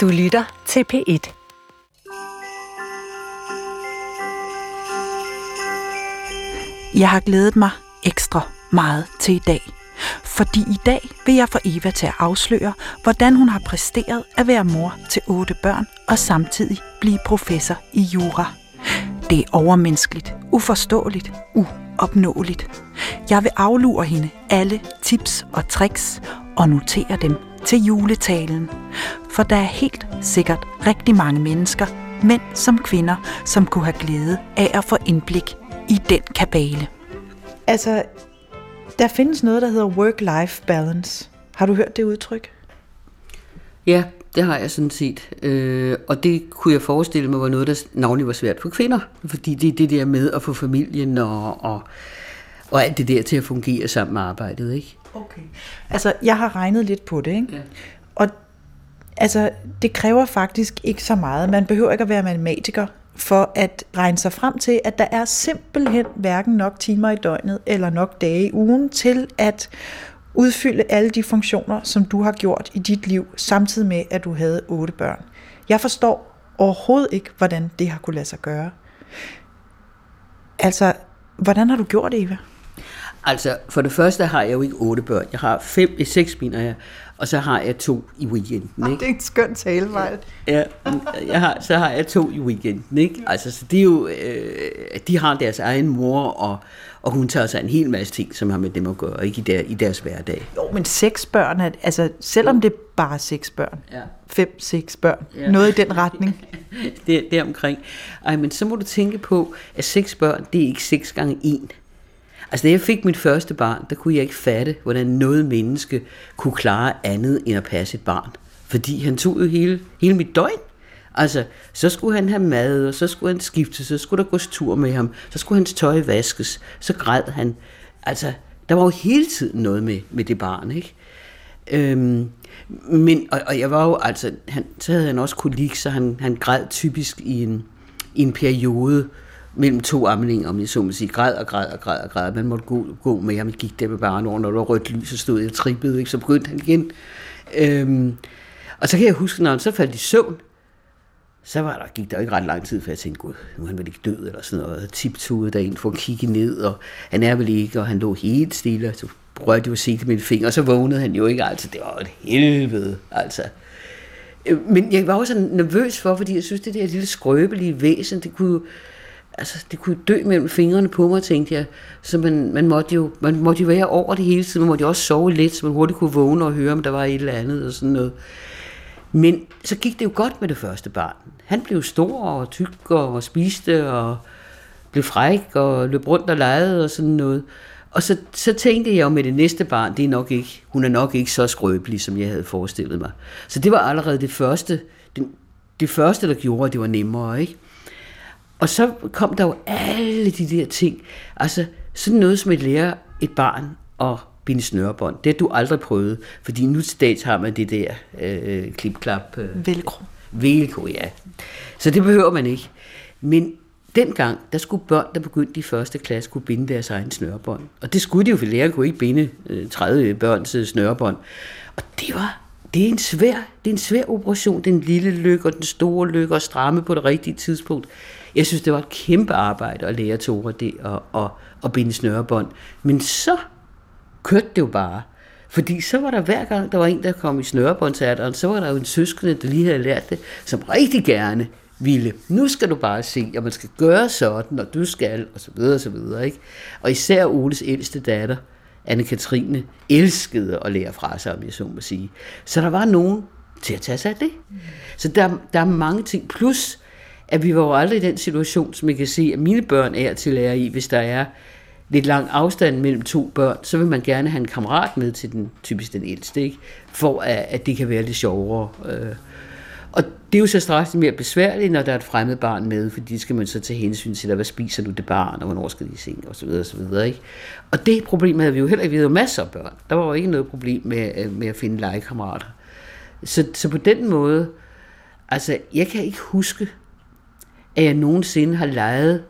Du lytter til P1. Jeg har glædet mig ekstra meget til i dag. Fordi i dag vil jeg få Eva til at afsløre, hvordan hun har præsteret at være mor til otte børn og samtidig blive professor i jura. Det er overmenneskeligt, uforståeligt, uopnåeligt. Jeg vil aflure hende alle tips og tricks og notere dem til juletalen. For der er helt sikkert rigtig mange mennesker, mænd som kvinder, som kunne have glæde af at få indblik i den kabale. Altså, der findes noget, der hedder work-life balance. Har du hørt det udtryk? Ja, det har jeg sådan set. Øh, og det kunne jeg forestille mig var noget, der navnlig var svært for kvinder. Fordi det er det der med at få familien og, og, og alt det der til at fungere sammen med arbejdet, ikke? Okay. Altså, jeg har regnet lidt på det, ikke? Ja. Altså, det kræver faktisk ikke så meget. Man behøver ikke at være matematiker for at regne sig frem til, at der er simpelthen hverken nok timer i døgnet eller nok dage i ugen til at udfylde alle de funktioner, som du har gjort i dit liv, samtidig med, at du havde otte børn. Jeg forstår overhovedet ikke, hvordan det har kunne lade sig gøre. Altså, hvordan har du gjort det, Eva? Altså, for det første har jeg jo ikke otte børn. Jeg har fem, eh, seks mener jeg, og så har jeg to i weekenden, ikke? er en skøn talevej. Ja, jeg har, så har jeg to i weekenden, ikke? Altså, så det er jo, øh, de har deres egen mor, og, og hun tager sig en hel masse ting, som har med dem at gøre, ikke i, der, i deres hverdag. Jo, men seks børn, er, altså selvom det er bare seks børn, Ja. fem, seks børn, Ja. noget i den retning. Det, det er omkring. Ej, men så må du tænke på, at seks børn, det er ikke seks gange en. Altså, da jeg fik mit første barn, der kunne jeg ikke fatte, hvordan noget menneske kunne klare andet end at passe et barn. Fordi han tog jo hele, hele mit døgn. Altså, så skulle han have mad, og så skulle han skifte, så skulle der gås tur med ham, så skulle hans tøj vaskes, så græd han. Altså, der var jo hele tiden noget med, med det barn, ikke? Øhm, men, og, og jeg var jo, altså, han, så havde han også kolik, så han, han græd typisk i en, i en periode mellem to amninger, om jeg så må sige, græd og græd og græd og græd. Man måtte gå, gå med ham, gik der med barn over, når der var rødt lys, så stod jeg og trippede, ikke? så begyndte han igen. Øhm, og så kan jeg huske, når han så faldt i søvn, så var der, gik der ikke ret lang tid, før jeg tænkte, gud, nu er han vel ikke død, eller sådan noget. Tiptude derind for at kigge ned, og han er vel ikke, og han lå helt stille, og så rørte jeg jo sig med en finger, og så vågnede han jo ikke, altså, det var et helvede, altså. Øh, men jeg var også nervøs for, fordi jeg synes, det der lille skrøbelige væsen, det kunne jo, altså, det kunne dø mellem fingrene på mig, tænkte jeg. Så man, man, måtte jo, man måtte jo være over det hele tiden, man måtte jo også sove lidt, så man hurtigt kunne vågne og høre, om der var et eller andet og sådan noget. Men så gik det jo godt med det første barn. Han blev stor og tyk og spiste og blev fræk og løb rundt og legede og sådan noget. Og så, så tænkte jeg jo med det næste barn, det er nok ikke, hun er nok ikke så skrøbelig, som jeg havde forestillet mig. Så det var allerede det første, det, det første, der gjorde, at det var nemmere, ikke? Og så kom der jo alle de der ting. Altså sådan noget som at lære et barn at binde snørebånd. Det har du aldrig prøvet, fordi nu til dags har man det der øh, klip-klap. Øh, Velcro. Velcro, ja. Så det behøver man ikke. Men dengang, der skulle børn, der begyndte i første klasse, kunne binde deres egen snørebånd. Og det skulle de jo, for læreren kunne ikke binde øh, 30 børns øh, snørebånd. Og det var det er en svær, det er en svær operation, den lille lykke og den store lykke og stramme på det rigtige tidspunkt. Jeg synes, det var et kæmpe arbejde at lære Tore det og, og, og binde snørebånd. Men så kørte det jo bare. Fordi så var der hver gang, der var en, der kom i snørebåndsatteren, så var der jo en søskende, der lige havde lært det, som rigtig gerne ville. Nu skal du bare se, at man skal gøre sådan, og du skal, og så videre, og så videre. Ikke? Og især Oles ældste datter, Anne-Katrine, elskede at lære fra sig, om jeg så må sige. Så der var nogen til at tage sig af det. Så der, der er mange ting. Plus, at vi var jo aldrig i den situation, som jeg kan se, at mine børn er til lære i, hvis der er lidt lang afstand mellem to børn, så vil man gerne have en kammerat med til den, typisk den ældste, ikke? for at, at det kan være lidt sjovere. Øh. Og det er jo så straks mere besværligt, når der er et fremmed barn med, fordi skal man så tage hensyn til, hvad spiser du det barn, og hvornår skal de i seng, og så videre, og så videre. Ikke? Og det problem havde vi jo heller ikke. Vi havde jo masser af børn. Der var jo ikke noget problem med, øh, med at finde legekammerater. Så, så på den måde, altså jeg kan ikke huske, at jeg nogensinde har leget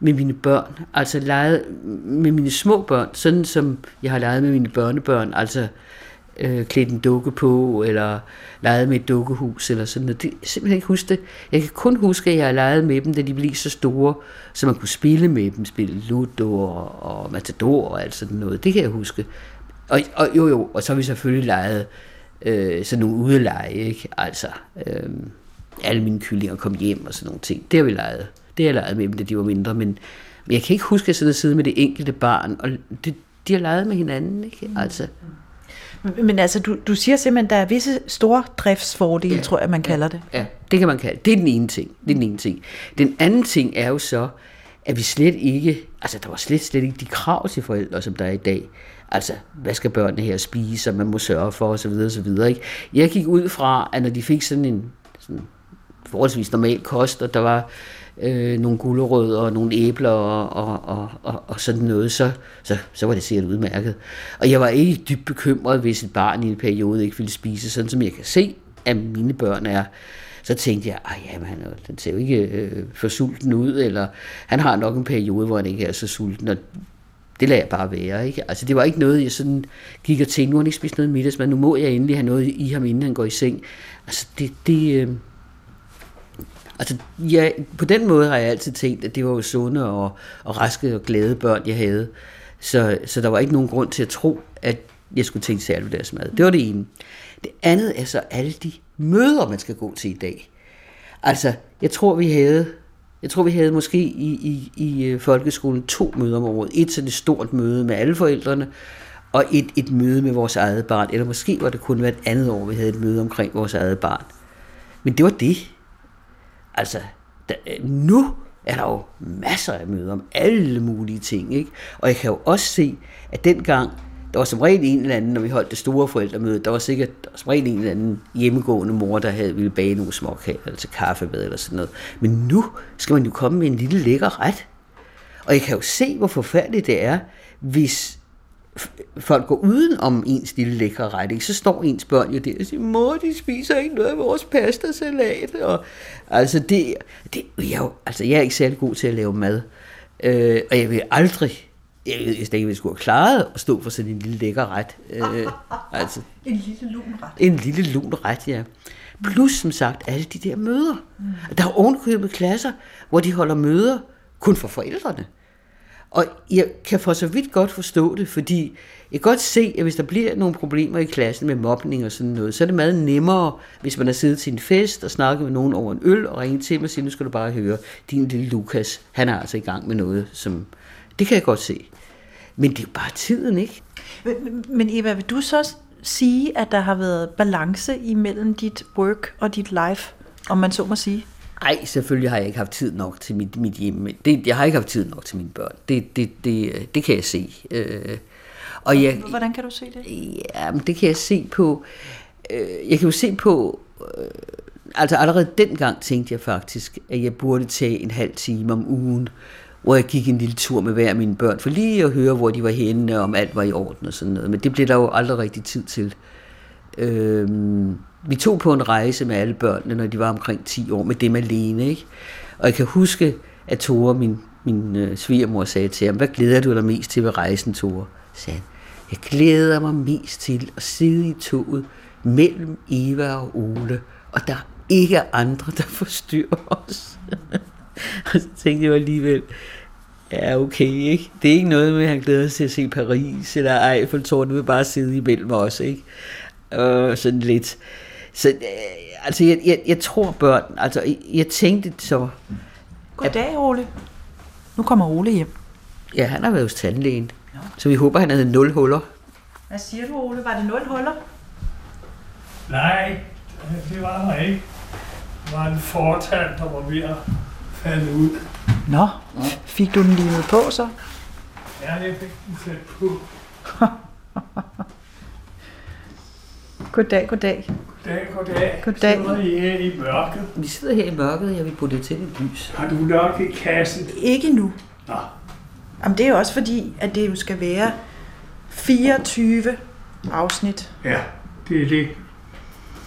med mine børn, altså leget med mine små børn, sådan som jeg har leget med mine børnebørn, altså øh, klædt en dukke på, eller leget med et dukkehus, eller sådan noget. Det, jeg kan simpelthen ikke huske det. Jeg kan kun huske, at jeg har leget med dem, da de blev så store, så man kunne spille med dem, spille Ludo og, og Matador og alt sådan noget. Det kan jeg huske. Og, og jo jo, og så har vi selvfølgelig leget øh, sådan nogle udeleje, ikke? Altså, øh, alle mine kyllinger kom hjem og sådan nogle ting. Det har vi leget. Det har jeg leget med dem, da de var mindre, men, men jeg kan ikke huske at sidde og sidde med det enkelte barn, og det, de har leget med hinanden, ikke? Altså, Men, men altså, du, du siger simpelthen, at der er visse store driftsfordele, ja. tror jeg, man kalder det. Ja, det kan man kalde det. er den ene ting. Det er den ene ting. Den anden ting er jo så, at vi slet ikke, altså der var slet, slet ikke de krav til forældre, som der er i dag. Altså, hvad skal børnene her spise, og man må sørge for, osv. osv. Ikke? Jeg gik ud fra, at når de fik sådan en sådan forholdsvis normal kost, og der var øh, nogle gulerødder og nogle æbler og, og, og, og, og sådan noget, så, så, så var det sikkert udmærket. Og jeg var ikke dybt bekymret, hvis et barn i en periode ikke ville spise, sådan som jeg kan se, at mine børn er. Så tænkte jeg, at jamen, han, den ser jo ikke øh, for sulten ud, eller han har nok en periode, hvor han ikke er så sulten, og det lader jeg bare være. Ikke? Altså, det var ikke noget, jeg sådan gik og tænkte, nu har han ikke spist noget middagsmad, nu må jeg endelig have noget i ham, inden han går i seng. Altså, det, det, øh, Altså, ja, på den måde har jeg altid tænkt, at det var jo sunde og, og raske og glade børn, jeg havde. Så, så der var ikke nogen grund til at tro, at jeg skulle tænke særligt på deres mad. Det var det ene. Det andet er så alle de møder, man skal gå til i dag. Altså, jeg tror, vi havde, jeg tror, vi havde måske i, i, i øh, folkeskolen to møder om året. Et sådan et stort møde med alle forældrene, og et, et møde med vores eget barn. Eller måske var det kun hvert andet år, vi havde et møde omkring vores eget barn. Men det var det. Altså, der, øh, nu er der jo masser af møder om alle mulige ting, ikke? Og jeg kan jo også se, at dengang, der var som regel en eller anden, når vi holdt det store forældremøde, der var sikkert der var som regel en eller anden hjemmegående mor, der havde ville bage nogle småkager, altså eller til kaffe med, eller sådan noget. Men nu skal man jo komme med en lille lækker ret. Og jeg kan jo se, hvor forfærdeligt det er, hvis folk går uden om ens lille lækre ret, ikke? så står ens børn jo der og siger, mor, de spiser ikke noget af vores pastasalat. Og, altså, det, det, jeg, altså, jeg er ikke særlig god til at lave mad. Øh, og jeg vil aldrig, jeg ved slet ikke, hvis jeg skulle have klaret at stå for sådan en lille lækker ret. Øh, altså, En lille lun ret. en lille lun ret, ja. Plus, som sagt, alle de der møder. Mm. Der er ovenkøbet klasser, hvor de holder møder kun for forældrene. Og jeg kan for så vidt godt forstå det, fordi jeg kan godt se, at hvis der bliver nogle problemer i klassen med mobning og sådan noget, så er det meget nemmere, hvis man har siddet til en fest og snakket med nogen over en øl og ringet til dem og siger, nu skal du bare høre, din lille Lukas, han er altså i gang med noget, som... Det kan jeg godt se. Men det er jo bare tiden, ikke? Men, men Eva, vil du så sige, at der har været balance imellem dit work og dit life, om man så må sige? Nej, selvfølgelig har jeg ikke haft tid nok til mit, mit hjem. Det, jeg har ikke haft tid nok til mine børn. Det, det, det, det kan jeg se. Øh, og jeg, Hvordan kan du se det? Ja, men det kan jeg se på... Øh, jeg kan jo se på... Øh, altså allerede dengang tænkte jeg faktisk, at jeg burde tage en halv time om ugen, hvor jeg gik en lille tur med hver af mine børn, for lige at høre, hvor de var henne, og om alt var i orden og sådan noget. Men det blev der jo aldrig rigtig tid til. Øh, Øhm, vi tog på en rejse med alle børnene, når de var omkring 10 år, med dem alene. Ikke? Og jeg kan huske, at Tore, min, min øh, svigermor, sagde til ham, hvad glæder du dig mest til ved rejsen, Tore? Sagde han, jeg glæder mig mest til at sidde i toget mellem Eva og Ole, og der er ikke andre, der forstyrrer os. og så tænkte jeg alligevel, ja okay, ikke? Det er ikke noget med, at han glæder sig til at se Paris eller Eiffeltårnet, vil bare sidde imellem os, ikke? Og sådan lidt. Så øh, altså, jeg, jeg, jeg tror børn, altså, jeg, jeg tænkte så, Goddag, Ole. Nu kommer Ole hjem. ja, han har været hos tandlægen, så vi håber, han havde nul huller. Hvad siger du, Ole? Var det nul huller? Nej, det var der ikke. Det var en fortand, der var ved at falde ud. Nå, fik du den limet på så? Ja, jeg fik den sat på. Goddag, goddag. Goddag, goddag. Goddag. Sidder I her i mørket? Vi sidder her i mørket, jeg vil putte det til et lys. Har du nok i kassen? Ikke nu. Nå, Jamen, det er jo også fordi, at det jo skal være 24 afsnit. ja, det er det.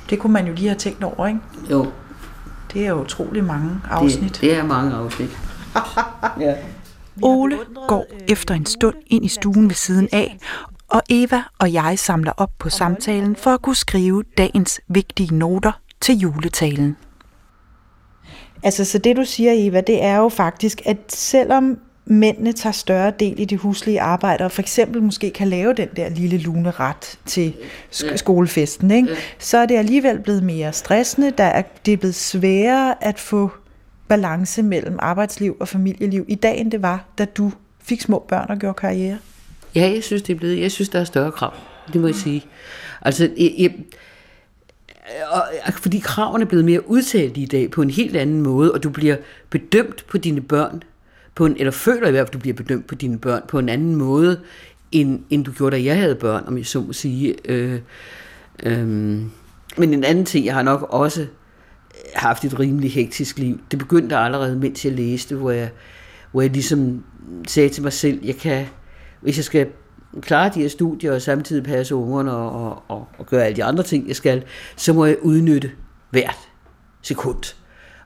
Det kunne man jo lige have tænkt over, ikke? Jo, Det er jo utrolig mange afsnit. det, det er mange afsnit. ja. Ole går efter en stund ind i stuen ved siden af og Eva og jeg samler op på samtalen for at kunne skrive dagens vigtige noter til juletalen. Altså, så det du siger, Eva, det er jo faktisk, at selvom mændene tager større del i det huslige arbejde, og for eksempel måske kan lave den der lille lune ret til sk- skolefesten, ikke? så er det alligevel blevet mere stressende. Der er, det er blevet sværere at få balance mellem arbejdsliv og familieliv i dag, end det var, da du fik små børn og gjorde karriere. Ja, jeg synes, det er blevet, jeg synes, der er større krav. Det må jeg sige. Altså, jeg, jeg, og, fordi kravene er blevet mere udtalt i dag på en helt anden måde, og du bliver bedømt på dine børn, på en, eller føler i hvert fald, at du bliver bedømt på dine børn på en anden måde, end, end du gjorde, da jeg havde børn, om jeg så må sige. Øh, øh, men en anden ting, jeg har nok også haft et rimelig hektisk liv. Det begyndte allerede, mens jeg læste, hvor jeg, hvor jeg ligesom sagde til mig selv, jeg kan, hvis jeg skal klare de her studier og samtidig passe ungerne og, og, og, og gøre alle de andre ting, jeg skal, så må jeg udnytte hvert sekund.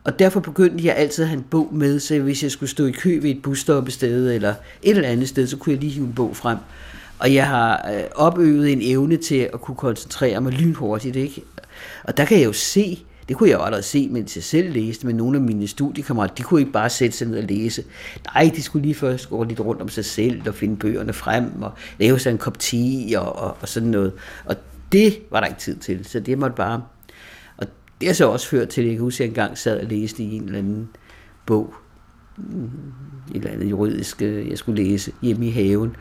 Og derfor begyndte jeg altid at have en bog med, så hvis jeg skulle stå i kø ved et busstoppested eller et eller andet sted, så kunne jeg lige hive en bog frem. Og jeg har øh, opøvet en evne til at kunne koncentrere mig lynhurtigt, ikke? Og der kan jeg jo se, det kunne jeg jo allerede se, mens jeg selv læste, men nogle af mine studiekammerater, de kunne ikke bare sætte sig ned og læse. Nej, de skulle lige først gå lidt rundt om sig selv og finde bøgerne frem og lave sig en kop te og, og, og sådan noget. Og det var der ikke tid til, så det måtte bare... Og det har så også ført til, at jeg kan huske, at jeg engang sad og læste i en eller anden bog, mm, et eller andet juridisk, øh, jeg skulle læse hjemme i haven.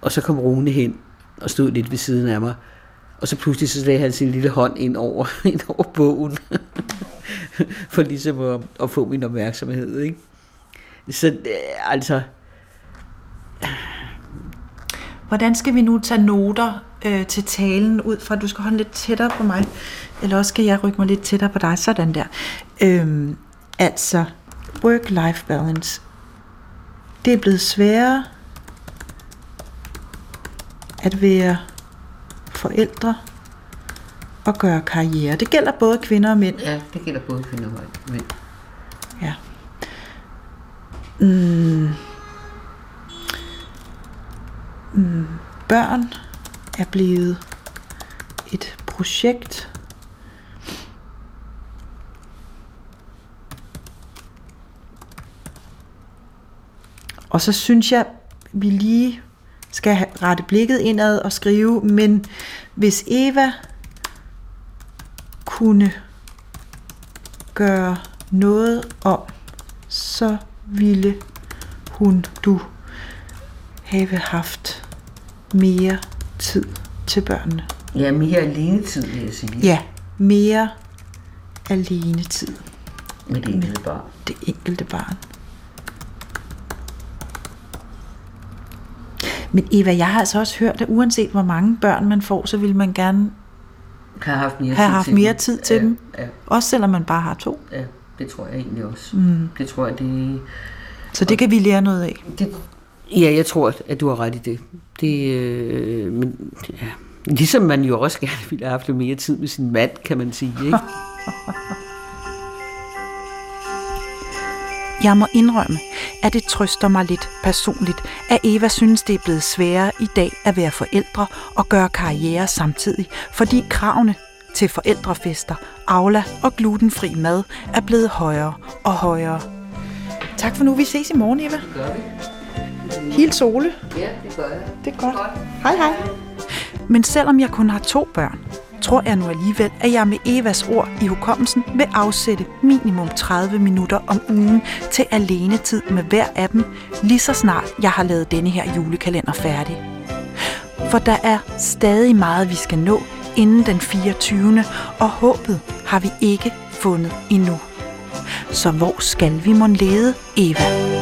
Og så kom Rune hen og stod lidt ved siden af mig, og så pludselig så lagde han sin lille hånd ind over, ind over bogen, for ligesom at, at få min opmærksomhed. Ikke? Så øh, altså... Hvordan skal vi nu tage noter øh, til talen ud fra, du skal holde lidt tættere på mig, eller også skal jeg rykke mig lidt tættere på dig, sådan der. Øhm, altså, work-life balance. Det er blevet sværere at være forældre og gøre karriere. Det gælder både kvinder og mænd. Ja, det gælder både kvinder og mænd. Ja. Mm. Mm. Børn er blevet et projekt. Og så synes jeg, vi lige skal rette blikket indad og skrive, men hvis Eva kunne gøre noget om, så ville hun, du, have haft mere tid til børnene. Ja, mere alene tid, vil jeg sige. Ja, mere alene tid Med det enkelte barn. det enkelte barn. Men Eva, jeg har altså også hørt, at uanset hvor mange børn man får, så vil man gerne Har haft mere have tid haft til mere dem. tid til ja, dem. Ja, Også selvom man bare har to. ja, det tror jeg egentlig også. Mm. Det tror jeg, det, Så det kan vi lære noget af. det... Ja, jeg tror, at du har ret i det. Det, øh, men, ja. Ligesom man jo også gerne ville have haft mere tid med sin mand, kan man sige. Ikke? Jeg må indrømme, at det trøster mig lidt personligt, at Eva synes, det er blevet sværere i dag at være forældre og gøre karriere samtidig, fordi kravene til forældrefester, aula og glutenfri mad er blevet højere og højere. Tak for nu. Vi ses i morgen, Eva. Gør vi? Hils Ole. Ja, det gør jeg. Det er godt. Hej hej. Men selvom jeg kun har to børn, tror jeg nu alligevel, at jeg med Evas ord i hukommelsen vil afsætte minimum 30 minutter om ugen til alenetid med hver af dem, lige så snart jeg har lavet denne her julekalender færdig. For der er stadig meget, vi skal nå inden den 24. og håbet har vi ikke fundet endnu. Så hvor skal vi mon lede, Eva?